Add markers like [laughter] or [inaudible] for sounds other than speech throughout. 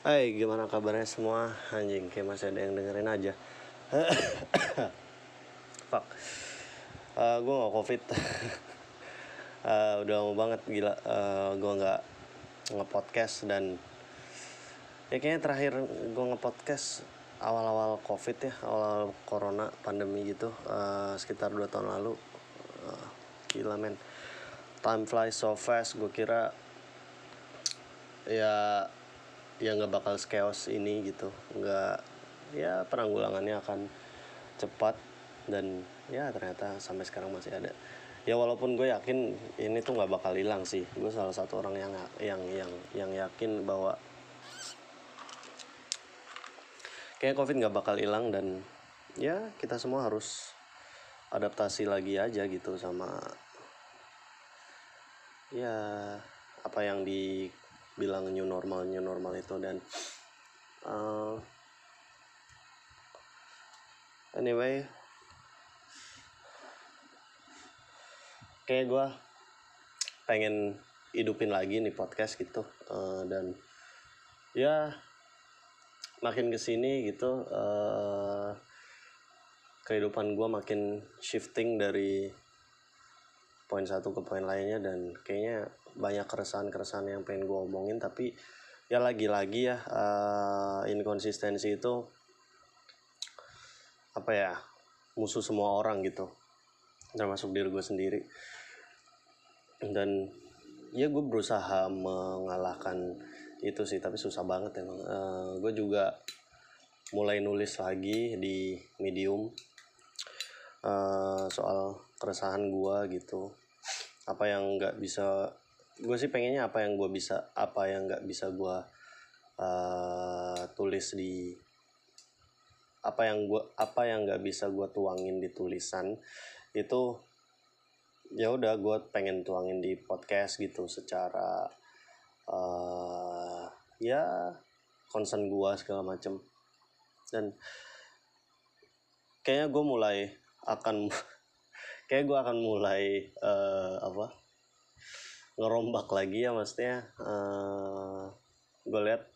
Hai, gimana kabarnya semua? Anjing, kayak masih ada yang dengerin aja. [coughs] Fuck. Uh, gue gak covid. uh, [laughs] udah lama banget gila. Uh, gue gak nge-podcast dan ya kayaknya terakhir gue nge-podcast awal-awal covid ya, awal-awal corona pandemi gitu, uh, sekitar 2 tahun lalu. Uh, gila men. Time flies so fast. Gue kira ya ya nggak bakal chaos ini gitu. Nggak ya penanggulangannya akan cepat dan ya ternyata sampai sekarang masih ada. Ya walaupun gue yakin ini tuh nggak bakal hilang sih. Gue salah satu orang yang yang yang yang yakin bahwa kayak covid nggak bakal hilang dan ya kita semua harus adaptasi lagi aja gitu sama ya apa yang di bilang new normal new normal itu dan uh, anyway kayak gue pengen hidupin lagi nih podcast gitu uh, dan ya makin ke sini gitu uh, kehidupan gue makin shifting dari poin satu ke poin lainnya dan kayaknya banyak keresahan-keresahan yang pengen gue omongin tapi ya lagi-lagi ya uh, inkonsistensi itu apa ya musuh semua orang gitu termasuk diri gue sendiri. Dan ya gue berusaha mengalahkan itu sih tapi susah banget emang. Uh, gue juga mulai nulis lagi di medium uh, soal keresahan gue gitu. Apa yang nggak bisa gue sih pengennya apa yang gue bisa apa yang nggak bisa gue uh, tulis di apa yang gue apa yang nggak bisa gue tuangin di tulisan itu ya udah gue pengen tuangin di podcast gitu secara uh, ya concern gue segala macem. Dan kayaknya gue mulai akan [laughs] kayak gue akan mulai uh, apa ngerombak lagi ya maksudnya uh, gue lihat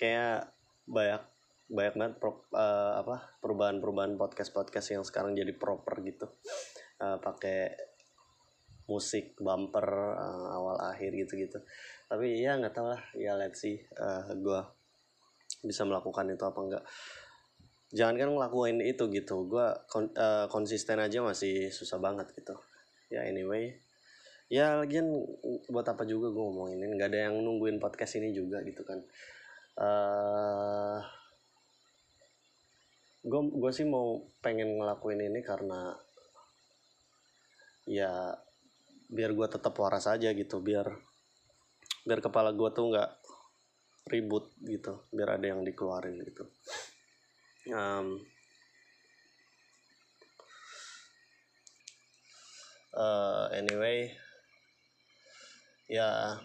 kayak banyak banyak banget pro, uh, apa perubahan-perubahan podcast-podcast yang sekarang jadi proper gitu. Uh, pakai musik bumper uh, awal akhir gitu-gitu. Tapi ya nggak tahu lah ya let's see uh, gue bisa melakukan itu apa enggak jangan kan ngelakuin itu gitu gue kon, uh, konsisten aja masih susah banget gitu. Ya anyway ya lagian buat apa juga gue ngomongin? Ini nggak ada yang nungguin podcast ini juga gitu kan. Uh, eh, gue gue sih mau pengen ngelakuin ini karena ya biar gue tetap waras aja gitu biar biar kepala gue tuh nggak ribut gitu biar ada yang dikeluarin gitu. Um, uh, anyway ya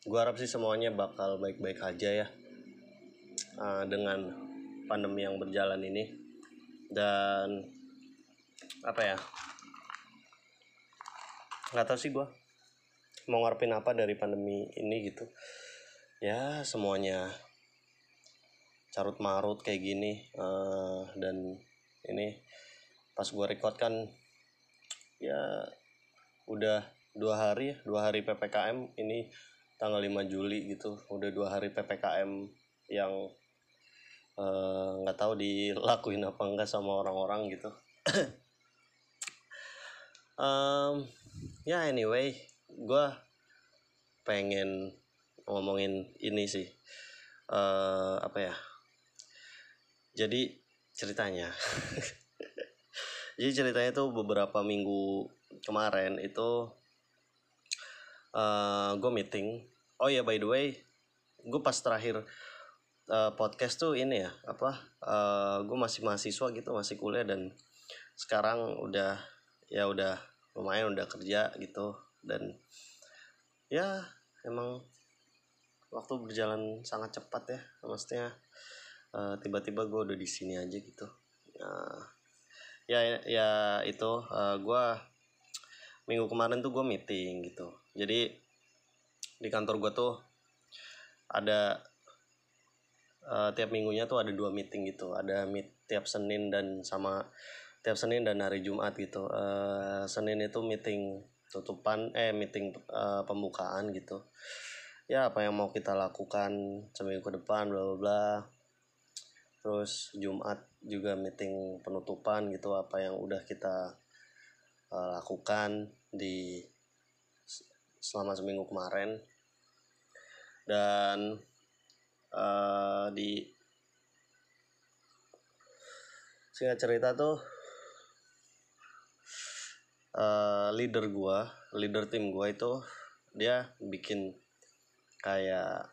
gue harap sih semuanya bakal baik-baik aja ya uh, dengan pandemi yang berjalan ini. Dan apa ya nggak tahu sih gue mau ngarepin apa dari pandemi ini gitu. Ya semuanya carut marut kayak gini uh, dan ini pas gue record kan ya udah dua hari dua hari ppkm ini tanggal 5 Juli gitu. Udah dua hari ppkm yang eh, nggak uh, tahu dilakuin apa enggak sama orang-orang gitu. [coughs] Um, ya yeah, anyway gue pengen ngomongin ini sih. Uh, apa ya? Jadi ceritanya [laughs] jadi ceritanya tuh beberapa minggu kemarin itu uh, eh, gue meeting. Oh ya by the way gue pas terakhir uh, podcast tuh ini ya apa uh, gue masih mahasiswa gitu masih kuliah dan sekarang udah ya udah lumayan udah kerja gitu dan ya emang waktu berjalan sangat cepat ya maksudnya uh, tiba-tiba gue udah di sini aja gitu. Uh, ya ya itu uh, gue minggu kemarin tuh gue meeting gitu jadi di kantor gue tuh ada uh, tiap minggunya tuh ada dua meeting gitu. Ada meet tiap Senin dan sama tiap Senin dan hari Jumat gitu. Uh, Senin itu meeting tutupan eh meeting uh, pembukaan gitu. Ya apa yang mau kita lakukan seminggu ke depan bla bla bla. Terus Jumat juga meeting penutupan gitu apa yang udah kita uh, lakukan di selama seminggu kemarin. Dan uh, di singkat cerita tuh uh, leader gua leader tim gua itu dia bikin kayak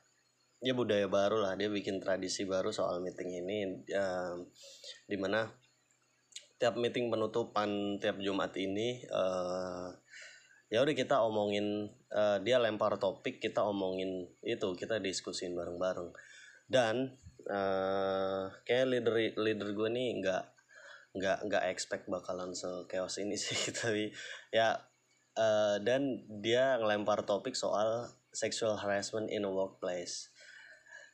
ya budaya baru lah dia bikin tradisi baru soal meeting ini um, di mana tiap meeting penutupan tiap Jumat ini uh, ya udah kita omongin uh, dia lempar topik kita omongin itu kita diskusin bareng-bareng. Dan uh, kayak leader leader gue nih nggak nggak nggak expect bakalan se chaos ini [laughs] sih tapi ya uh, dan dia ngelempar topik soal sexual harassment in a workplace.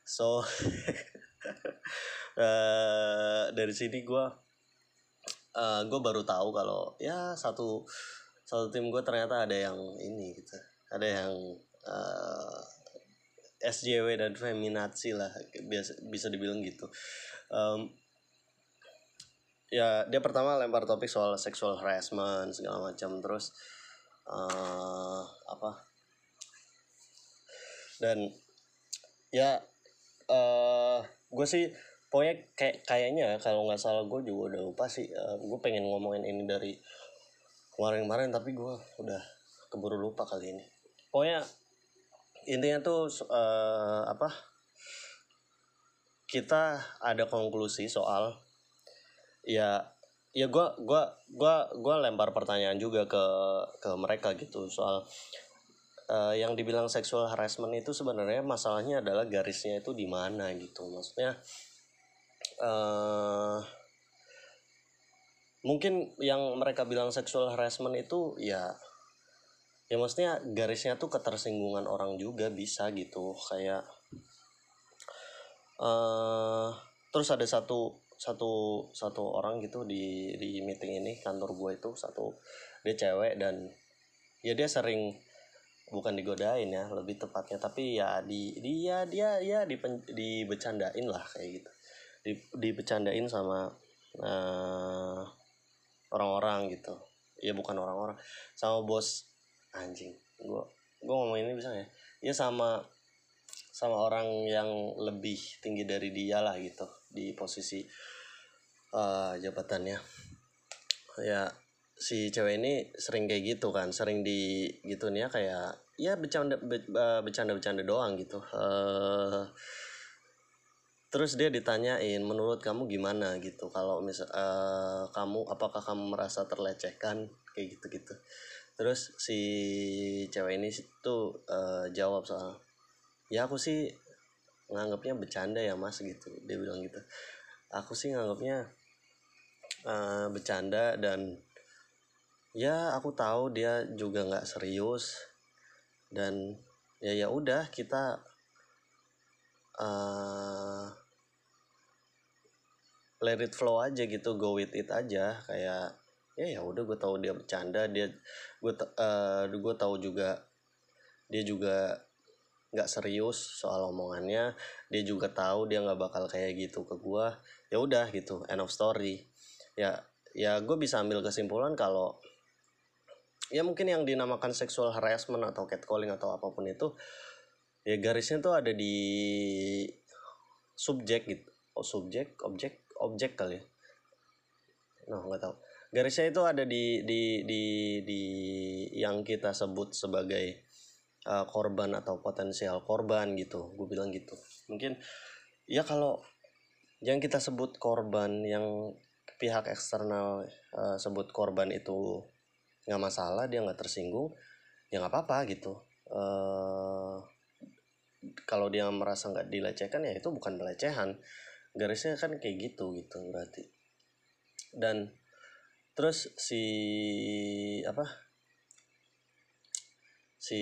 So uh, [laughs] dari sini gue uh, gue baru tahu kalau ya satu satu tim gue ternyata ada yang ini gitu. Ada yang uh, eh, SJW dan feminazi lah biasa bisa dibilang gitu. Um, ya dia pertama lempar topik soal sexual harassment segala macam. Terus uh, apa? Dan ya uh, gue sih pokoknya kayak kayaknya kalau nggak salah gue juga udah lupa sih. Uh, gue pengen ngomongin ini dari kemarin-kemarin tapi gue udah keburu lupa kali ini. Pokoknya intinya tuh uh, apa kita ada konklusi soal ya ya gue gua gua gua lempar pertanyaan juga ke ke mereka gitu soal uh, yang dibilang sexual harassment itu sebenarnya masalahnya adalah garisnya itu di mana gitu. Maksudnya uh, mungkin yang mereka bilang sexual harassment itu ya ya maksudnya garisnya tuh ketersinggungan orang juga bisa gitu. Kayak uh, terus ada satu satu satu orang gitu di di meeting ini kantor gue itu satu dia cewek dan ya dia sering bukan digodain ya lebih tepatnya tapi ya di dia dia ya di dibecandain lah kayak gitu. Di dibecandain sama uh, orang-orang gitu. Ya bukan orang-orang. Sama bos. Anjing. Gua gua ngomong ini bisa ya? Ya sama sama orang yang lebih tinggi dari dia lah gitu di posisi uh, jabatannya. Ya si cewek ini sering kayak gitu kan sering di gitu nih ya kayak ya bercanda bercanda bercanda doang gitu. Uh, terus dia ditanyain menurut kamu gimana? Gitu. Kalau misal uh, kamu apakah kamu merasa terlecehkan? Kayak gitu gitu terus si cewek ini tuh uh, jawab soal ya aku sih nganggapnya bercanda ya mas gitu. Dia bilang gitu. Aku sih nganggapnya uh, bercanda dan ya aku tahu dia juga nggak serius dan ya ya udah kita uh, let it flow aja gitu go with it aja. Kayak ya ya udah gue tahu dia bercanda dia gue uh, gue tahu juga dia juga nggak serius soal omongannya dia juga tahu dia nggak bakal kayak gitu ke gue ya udah gitu end of story. Ya ya gue bisa ambil kesimpulan kalau ya mungkin yang dinamakan sexual harassment atau catcalling atau apa pun itu ya garisnya tuh ada di subjek gitu oh subjek objek objek kali ya? No nggak tahu. Garisnya itu ada di di di di yang kita sebut sebagai uh, korban atau potensial korban gitu. Gue bilang gitu. Mungkin ya kalau yang kita sebut korban yang pihak eksternal uh, sebut korban itu nggak masalah dia nggak tersinggung ya nggak apa-apa gitu. Uh, kalau dia merasa nggak dilecehkan ya itu bukan pelecehan garisnya kan kayak gitu gitu berarti. Dan terus si apa si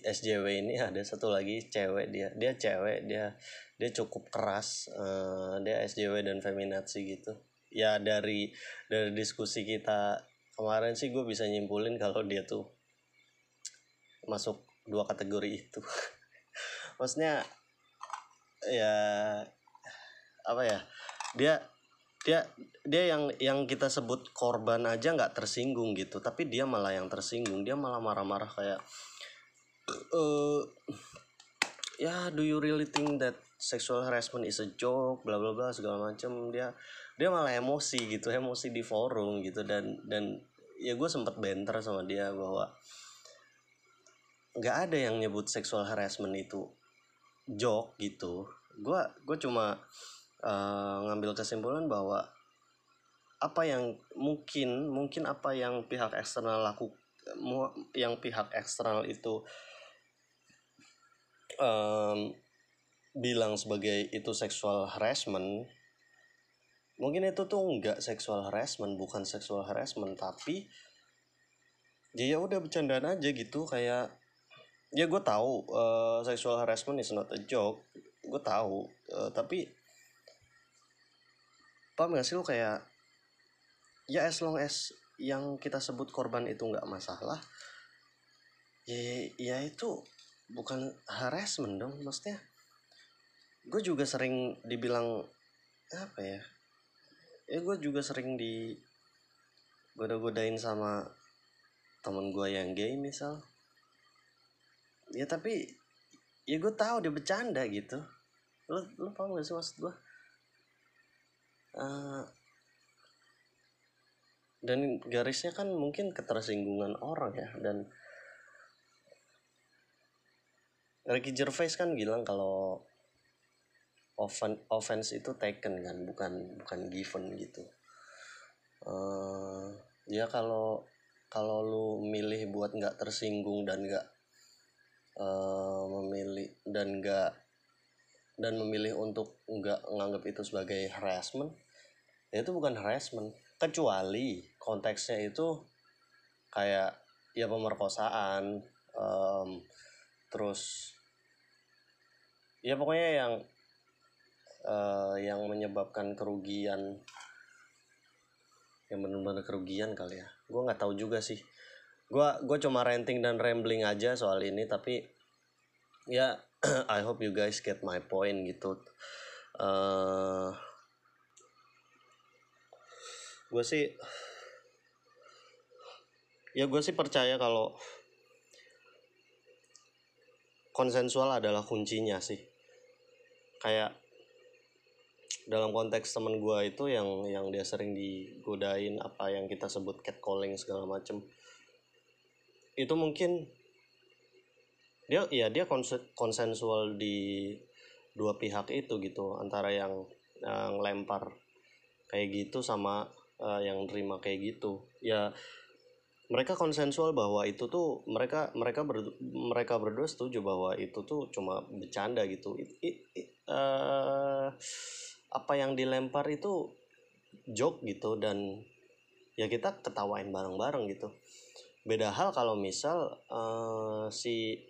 SJW ini ada satu lagi cewek dia. Dia cewek dia dia cukup keras uh, dia SJW dan feminazi gitu. Ya dari dari diskusi kita kemarin sih gue bisa nyimpulin kalau dia tuh masuk dua kategori itu. [laughs] Maksudnya ya apa ya dia dia dia yang yang kita sebut korban aja nggak tersinggung gitu. Tapi dia malah yang tersinggung. Dia malah marah-marah kayak uh, ya do you really think that sexual harassment is a joke? Bla bla bla segala macam dia dia malah emosi gitu emosi di forum gitu. Dan dan ya gue sempat benter sama dia bahwa nggak ada yang nyebut sexual harassment itu joke gitu. Gue gue cuma uh, ngambil kesimpulan bahwa apa yang mungkin mungkin apa yang pihak eksternal laku yang pihak eksternal itu um, bilang sebagai itu sexual harassment mungkin itu tuh enggak sexual harassment bukan sexual harassment tapi ya, ya udah bercandaan aja gitu kayak ya gue tahu uh, sexual harassment is not a joke gue tahu uh, tapi paham gak sih lo kayak ya as long as yang kita sebut korban itu nggak masalah ya ya itu bukan harassment dong maksudnya. Gue juga sering dibilang apa ya ya gue juga sering di goda-godain sama temen gue yang gay misal. Ya tapi ya gue tahu dia bercanda gitu. Lo lo paham gak sih maksud gue uh, dan garisnya kan mungkin ketersinggungan orang ya dan Ricky Gervais kan bilang kalau offen, offense itu taken kan bukan bukan given gitu. Uh, ya kalau kalau lu milih buat nggak tersinggung dan nggak uh, memilih dan nggak dan memilih untuk nggak nganggap itu sebagai harassment itu bukan harassment kecuali konteksnya itu kayak ya pemerkosaan um, terus ya pokoknya yang uh, yang menyebabkan kerugian yang benar-benar kerugian kali ya. Gue nggak tahu juga sih. Gue gue cuma renting dan rambling aja soal ini tapi ya [clears throat] I hope you guys get my point gitu. Uh, gue sih ya gue sih percaya kalau konsensual adalah kuncinya sih. Kayak dalam konteks temen gue itu yang yang dia sering digodain apa yang kita sebut catcalling segala macem itu mungkin dia ya dia konsensual di dua pihak itu gitu. Antara yang yang lempar kayak gitu sama uh, yang terima kayak gitu. Ya mereka konsensual bahwa itu tuh mereka mereka ber, mereka berdua setuju bahwa itu tuh cuma bercanda gitu. It, it, it, uh, apa yang dilempar itu joke gitu dan ya kita ketawain bareng-bareng gitu. Beda hal kalau misal uh, si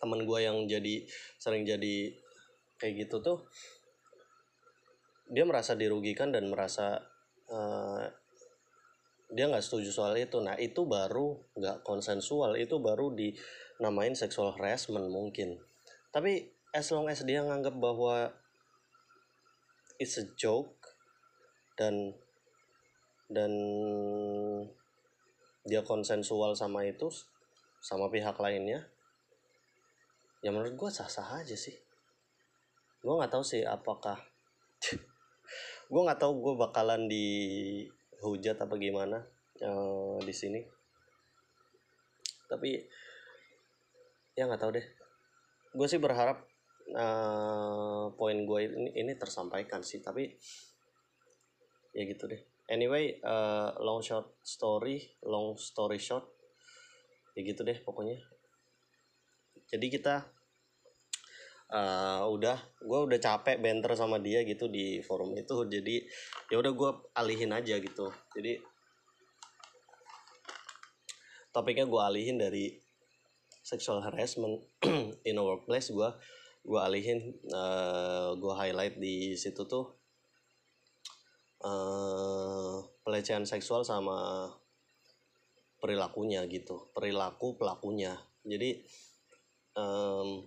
teman gue yang jadi sering jadi kayak gitu tuh dia merasa dirugikan dan merasa uh, dia nggak setuju soal itu. Nah itu baru nggak konsensual itu baru dinamain sexual harassment mungkin. Tapi as long as dia nganggap bahwa it's a joke dan dan dia konsensual sama itu sama pihak lainnya ya menurut gue sah-sah aja sih. Gue nggak tahu sih apakah [laughs] gue nggak tahu gue bakalan dihujat apa gimana uh, di sini. Tapi ya nggak tahu deh. Gue sih berharap uh, poin gue ini, ini tersampaikan sih tapi ya gitu deh. Anyway uh, long short story long story short ya gitu deh pokoknya. Jadi kita uh, udah gue udah capek banter sama dia gitu di forum itu. Jadi ya udah gue alihin aja gitu. Jadi topiknya gue alihin dari sexual harassment [clears throat] in a workplace gue gue alihin uh, gue highlight di situ tuh uh, pelecehan seksual sama perilakunya gitu. Perilaku pelakunya. Jadi um,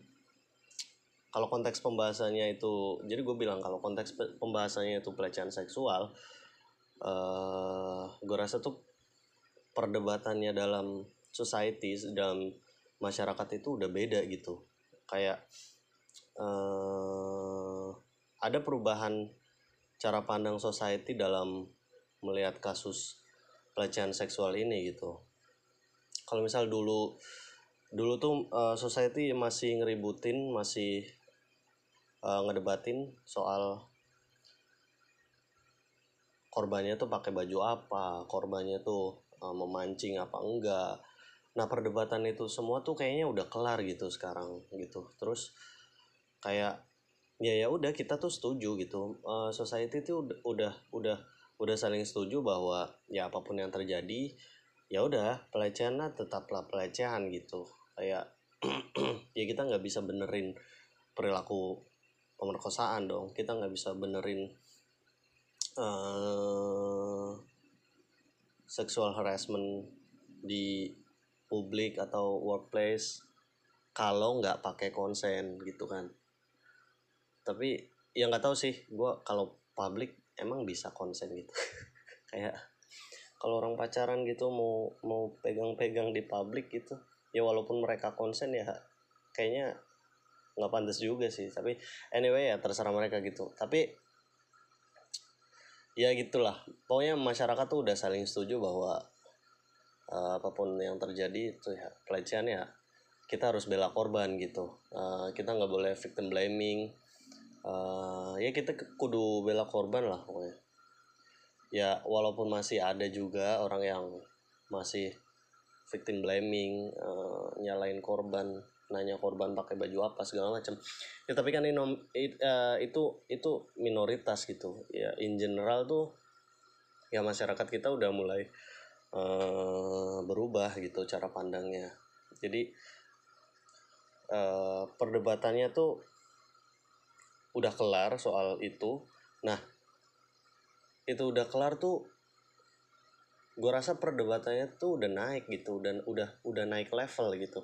kalau konteks pembahasannya itu jadi gue bilang kalau konteks pembahasannya itu pelecehan seksual uh, gue rasa tuh perdebatannya dalam society dalam masyarakat itu udah beda gitu. Kayak uh, ada perubahan cara pandang society dalam melihat kasus pelecehan seksual ini gitu. Kalau misal dulu dulu tuh uh, society masih ngeributin masih uh, ngedebatin soal korbannya tuh pakai baju apa korbannya tuh uh, memancing apa enggak. Nah perdebatan itu semua tuh kayaknya udah kelar gitu sekarang gitu. Terus kayak ya ya udah kita tuh setuju gitu. Uh, society tuh udah udah udah udah saling setuju bahwa ya apa pun yang terjadi ya udah pelecehan lah tetaplah pelecehan gitu. Kayak [clears throat] ya kita nggak bisa benerin perilaku pemerkosaan dong. Kita nggak bisa benerin uh, sexual harassment di publik atau workplace kalau nggak pakai konsen gitu kan. Tapi yang nggak tahu sih gue kalau publik emang bisa konsen gitu. [laughs] Kayak kalau orang pacaran gitu mau mau pegang-pegang di publik gitu ya walaupun mereka konsen ya kayaknya nggak pantas juga sih. Tapi anyway ya terserah mereka gitu. Tapi ya gitulah. Pokoknya masyarakat tuh udah saling setuju bahwa uh, apa pun yang terjadi itu ya pelecehan ya kita harus bela korban gitu. Uh, kita nggak boleh victim blaming. Uh, ya kita kudu bela korban lah pokoknya. Ya walaupun masih ada juga orang yang masih victim blaming uh, nyalain korban nanya korban pakai baju apa segala macam. Ya tapi kan ini it, uh, itu itu minoritas gitu. Ya in general tuh ya masyarakat kita udah mulai uh, berubah gitu cara pandangnya. Jadi uh, perdebatannya tuh udah kelar soal itu. Nah itu udah kelar tuh gue rasa perdebatannya tuh udah naik gitu dan udah udah naik level gitu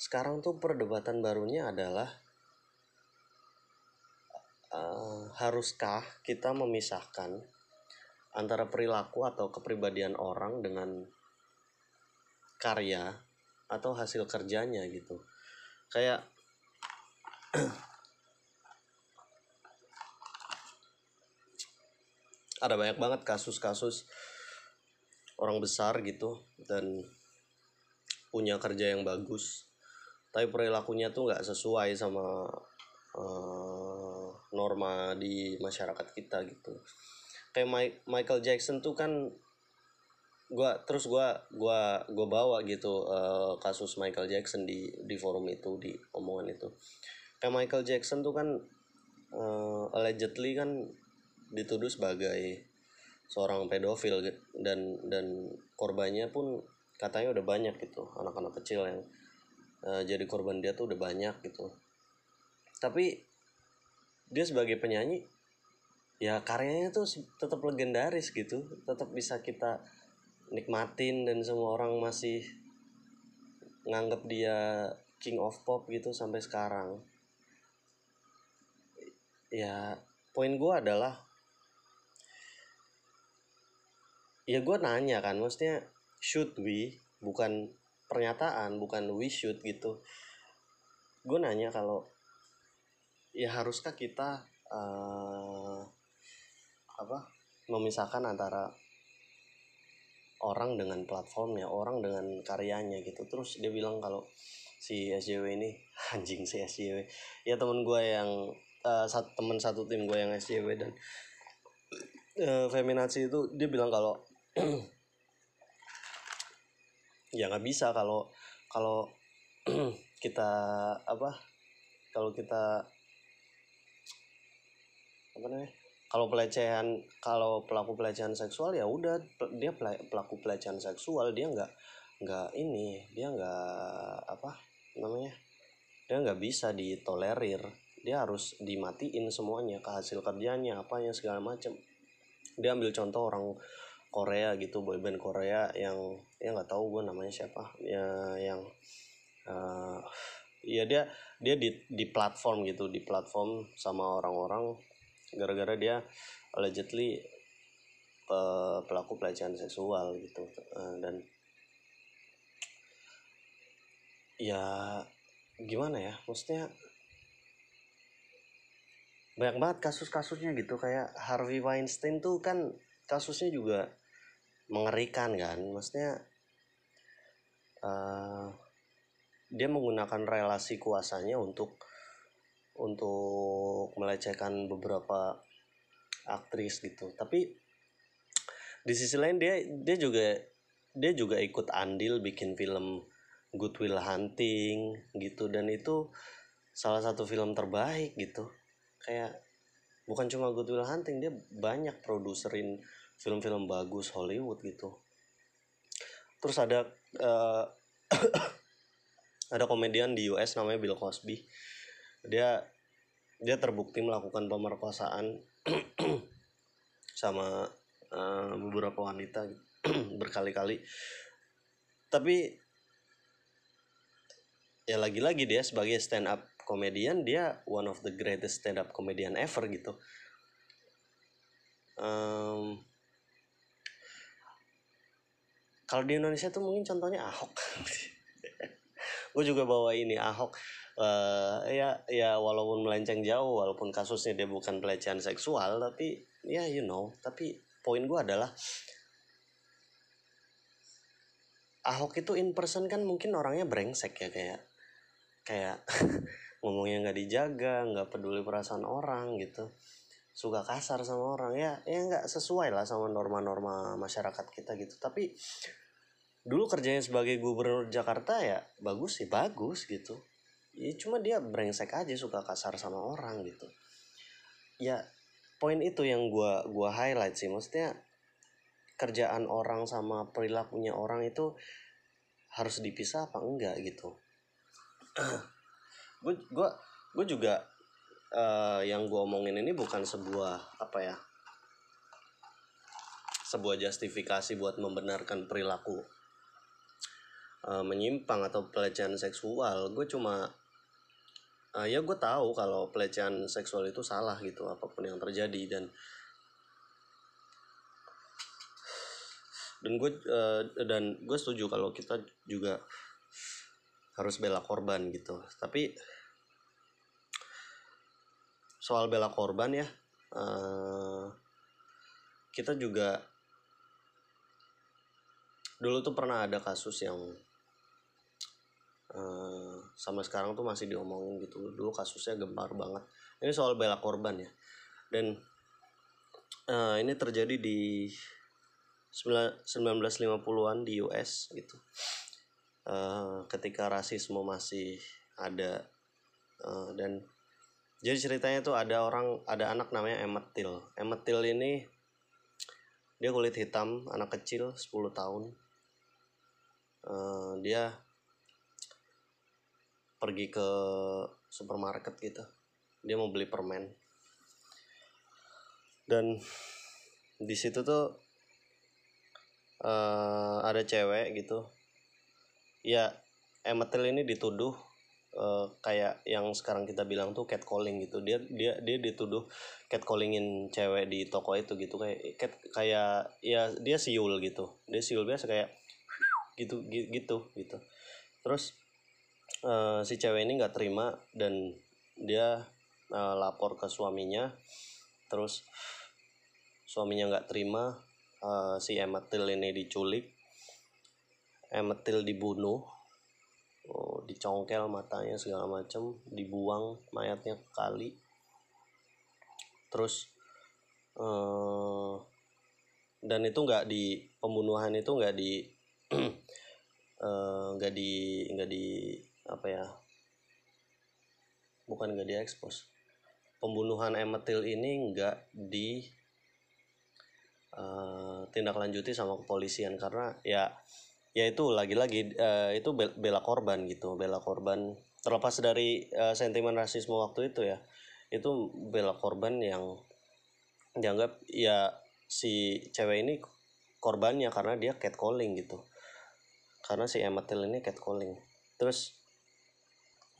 sekarang tuh perdebatan barunya adalah uh, haruskah kita memisahkan antara perilaku atau kepribadian orang dengan karya atau hasil kerjanya gitu? Kayak [clears throat] ada banyak banget kasus-kasus orang besar gitu dan punya kerja yang bagus tapi perilakunya tuh nggak sesuai sama uh, norma di masyarakat kita gitu. Kayak Michael Jackson tuh kan gua terus gua gua gua bawa gitu uh, kasus Michael Jackson di di forum itu di omongan itu. Kayak Michael Jackson tuh kan uh, allegedly kan dituduh sebagai seorang pedofil dan dan korbannya pun katanya udah banyak gitu anak-anak kecil yang uh, jadi korban dia tuh udah banyak gitu. Tapi dia sebagai penyanyi ya karyanya tuh tetap legendaris gitu. Tetap bisa kita nikmatin dan semua orang masih nganggap dia king of pop gitu sampai sekarang. Ya poin gue adalah ya gue nanya kan maksudnya should we bukan pernyataan bukan we should gitu. Gue nanya kalau ya haruskah kita uh, apa memisahkan antara orang dengan platformnya orang dengan karyanya gitu. Terus dia bilang kalau si SJW ini [laughs] anjing si SJW ya temen gue yang uh, temen satu tim gue yang SJW dan uh, feminazi itu dia bilang kalau [clears throat] ya nggak bisa kalau kalau [clears throat] kita apa kalau kita apa namanya kalau pelecehan kalau pelaku pelecehan seksual ya udah dia pelaku pelecehan seksual dia nggak nggak ini dia nggak apa namanya dia nggak bisa ditolerir. Dia harus dimatiin semuanya ke hasil kerjanya apa yang segala macam dia ambil contoh orang Korea gitu boyband Korea yang ya nggak tahu gue namanya siapa. Ya yang uh, ya dia dia di di platform gitu di platform sama orang-orang. Gara-gara dia allegedly uh, pelaku pelecehan seksual gitu. Uh, dan ya gimana ya maksudnya banyak banget kasus-kasusnya gitu. Kayak Harvey Weinstein tuh kan kasusnya juga mengerikan kan. Maksudnya uh, dia menggunakan relasi kuasanya untuk untuk melecehkan beberapa aktris gitu. Tapi di sisi lain dia dia juga dia juga ikut andil bikin film Good Will Hunting gitu. Dan itu salah satu film terbaik gitu. Kayak bukan cuma Good Will Hunting dia banyak produserin film-film bagus Hollywood gitu. Terus ada uh, [coughs] ada komedian di US namanya Bill Cosby. Dia dia terbukti melakukan pemerkosaan [coughs] sama uh, beberapa wanita [coughs] berkali-kali. Tapi ya lagi-lagi dia sebagai stand up komedian dia one of the greatest stand up comedian ever gitu. Um, kalau di Indonesia tuh mungkin contohnya Ahok. [laughs] Gue juga bawa ini Ahok. Uh, ya ya walaupun melenceng jauh walaupun kasusnya dia bukan pelecehan seksual tapi ya you know. Tapi poin gue adalah Ahok itu in person kan mungkin orangnya brengsek ya kayak kayak [laughs] ngomongnya nggak dijaga nggak peduli perasaan orang gitu suka kasar sama orang. Ya ya nggak sesuai lah sama norma-norma masyarakat kita gitu. Tapi dulu kerjanya sebagai gubernur Jakarta ya bagus sih bagus gitu. Ya cuma dia brengsek aja suka kasar sama orang gitu. Ya poin itu yang gua gua highlight sih. Maksudnya kerjaan orang sama perilakunya orang itu harus dipisah apa enggak gitu. Gue gue gue juga uh, yang gue omongin ini bukan sebuah apa ya sebuah justifikasi buat membenarkan perilaku uh, menyimpang atau pelecehan seksual. Gue cuma uh, ya gue tahu kalau pelecehan seksual itu salah gitu apa pun yang terjadi dan dan gue uh, dan gue setuju kalau kita juga harus bela korban gitu. Tapi soal bela korban ya uh, kita juga dulu tuh pernah ada kasus yang uh, sama sekarang tuh masih diomongin gitu. Dulu kasusnya gempar banget. Ini soal bela korban ya. Dan uh, ini terjadi di 1950-an di US gitu. Uh, ketika rasisme masih ada uh, dan jadi ceritanya tuh ada orang ada anak namanya Emmett Till Emmett Till ini dia kulit hitam anak kecil 10 tahun. Uh, dia pergi ke supermarket gitu. Dia mau beli permen. Dan di situ tuh uh, ada cewek gitu. Ya Emetil ini dituduh uh, kayak yang sekarang kita bilang tuh catcalling gitu. Dia dia dia dituduh catcallingin cewek di toko itu gitu. Kayak cat kayak ya dia siul gitu. Dia siul biasa kayak gitu gitu gitu. Terus uh, si cewek ini nggak terima dan dia uh, lapor ke suaminya. Terus suaminya nggak terima uh, si Emetil ini diculik. Emetil dibunuh oh, dicongkel matanya segala macam dibuang mayatnya ke kali. Terus uh, dan itu nggak di pembunuhan itu nggak di [clears throat] nggak uh, di nggak di apa ya bukan nggak diekspos. Pembunuhan Emetil ini nggak di uh, tindak lanjuti sama kepolisian karena ya ya itu lagi-lagi uh, itu bela korban gitu bela korban. Terlepas dari uh, sentimen rasisme waktu itu ya itu bela korban yang dianggap ya si cewek ini korbannya karena dia catcalling gitu. Karena si Emma Till ini catcalling. Terus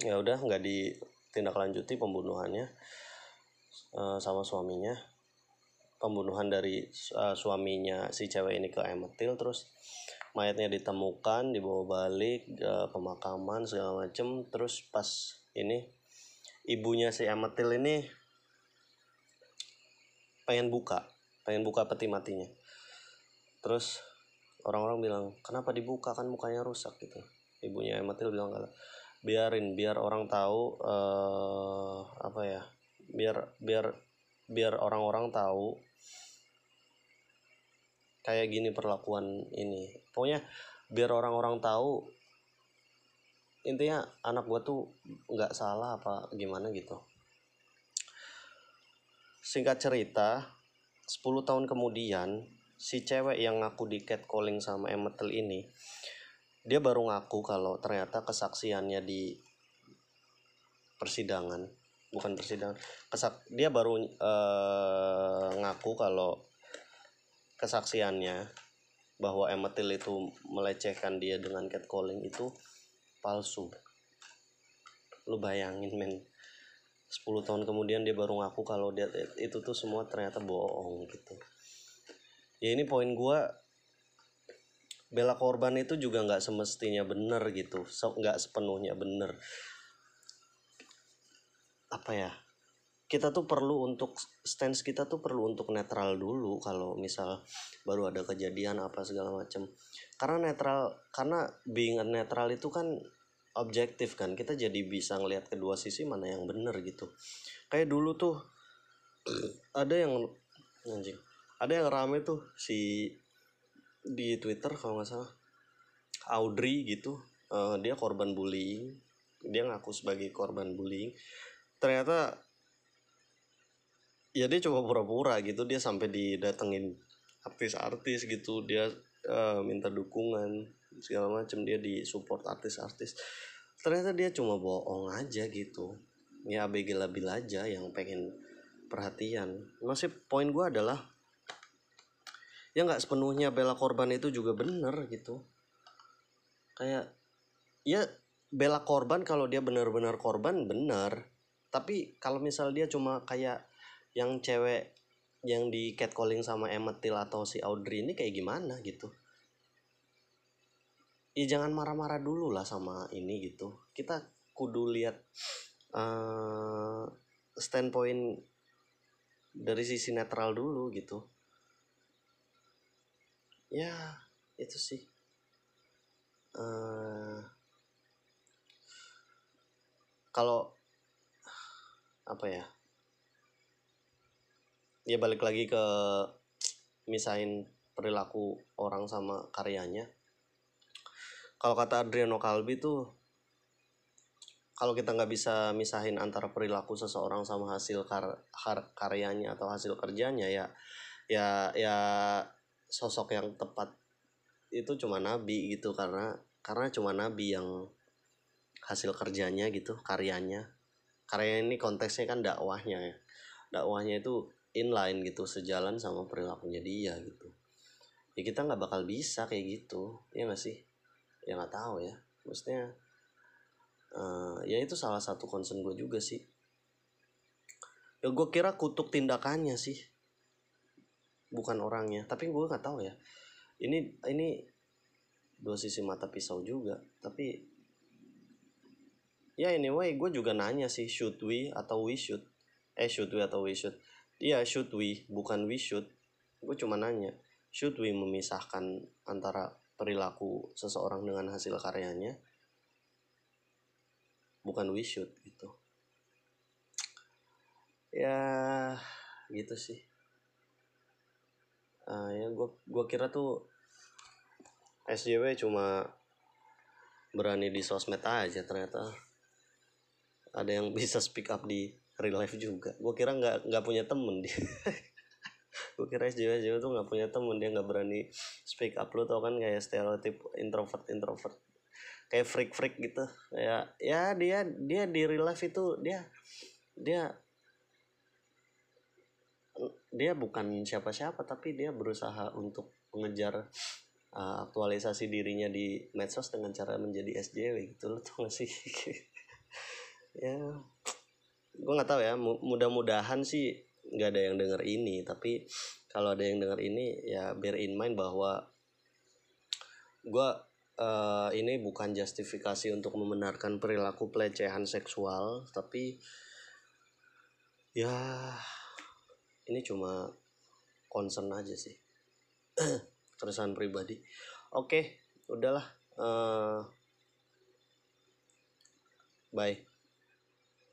ya udah nggak ditindaklanjuti pembunuhannya uh, sama suaminya. Pembunuhan dari uh, suaminya si cewek ini ke Emma Till terus mayatnya ditemukan dibawa balik ke pemakaman segala macem. Terus pas ini ibunya si Emma Till ini pengen buka pengen buka peti matinya. Terus orang-orang bilang kenapa dibuka? Kan mukanya rusak gitu. Ibunya Ematil bilang kalau biarin biar orang tahu uh, apa ya biar biar biar orang-orang tahu kayak gini perlakuan ini. Pokoknya biar orang-orang tahu intinya anak gua tuh nggak salah apa gimana gitu. Singkat cerita 10 tahun kemudian si cewek yang ngaku di catcalling sama Emetel ini dia baru ngaku kalau ternyata kesaksiannya di persidangan. Bukan persidangan kesak dia baru uh, ngaku kalau kesaksiannya bahwa Emetil itu melecehkan dia dengan catcalling itu palsu. Lu bayangin men. 10 tahun kemudian dia baru ngaku kalau dia itu tuh semua ternyata bohong gitu. Ya ini poin gue bela korban itu juga nggak semestinya bener gitu. Nggak sepenuhnya bener. Apa ya kita tuh perlu untuk stance kita tuh perlu untuk netral dulu kalau misal baru ada kejadian apa segala macam karena netral karena being netral itu kan objektif kan. Kita jadi bisa ngelihat kedua sisi mana yang bener gitu. Kayak dulu tuh [clears throat] ada yang anjing ada yang rame tuh si di Twitter kalau nggak salah Audrey gitu. Uh, dia korban bullying. Dia ngaku sebagai korban bullying. Ternyata ya dia coba pura-pura gitu dia sampai didatengin artis-artis gitu dia uh, minta dukungan segala macam dia di support artis-artis. Ternyata dia cuma bohong aja gitu. Ya abg labil aja yang pengen perhatian. Masih poin gue adalah ya nggak sepenuhnya bela korban itu juga bener gitu. Kayak ya bela korban kalau dia benar-benar korban benar. Tapi kalau misal dia cuma kayak yang cewek yang di catcalling sama Emetil atau si Audrey ini kayak gimana gitu? Ya jangan marah-marah dulu lah sama ini gitu. Kita kudu lihat uh, standpoint dari sisi netral dulu gitu. Ya itu sih. Uh, kalau apa ya ya balik lagi ke misain perilaku orang sama karyanya. Kalau kata Adriano Calvi tuh kalau kita nggak bisa misahin antara perilaku seseorang sama hasil kar, kar karyanya atau hasil kerjanya ya ya ya sosok yang tepat itu cuma nabi gitu karena karena cuma nabi yang hasil kerjanya gitu karyanya. Karya ini konteksnya kan dakwahnya ya. Dakwahnya itu inline gitu sejalan sama perilakunya dia gitu. Ya kita nggak bakal bisa kayak gitu ya nggak sih? Ya nggak tahu ya. Maksudnya uh, ya itu salah satu concern gue juga sih. Ya gue kira kutuk tindakannya sih bukan orangnya. Tapi gue nggak tahu ya. Ini ini dua sisi mata pisau juga. Tapi ya anyway gue juga nanya sih should we atau we should? Eh should we atau we should iya should we? Bukan we should. Gue cuma nanya should we memisahkan antara perilaku seseorang dengan hasil karyanya? Bukan we should gitu. Ya gitu sih. Uh, ya gue gua kira tuh SJW cuma berani di sosmed aja ternyata. Ada yang [laughs] bisa speak up di real life juga. Gue kira nggak nggak punya temen dia. [laughs] Gue kira SJW SJW tuh nggak punya temen dia nggak berani speak up. Lu tau kan kayak stereotip introvert introvert. Kayak freak freak gitu. Kayak ya dia dia di real life itu dia dia dia bukan siapa-siapa tapi dia berusaha untuk mengejar uh, aktualisasi dirinya di medsos dengan cara menjadi SJW gitu. Loh tuh gak sih? [laughs] Ya gue nggak tahu ya mudah-mudahan sih nggak ada yang denger ini tapi kalau ada yang denger ini ya bear in mind bahwa gue uh, ini bukan justifikasi untuk membenarkan perilaku pelecehan seksual tapi ya ini cuma concern aja sih [clears throat] keresahan pribadi. Oke udahlah uh, bye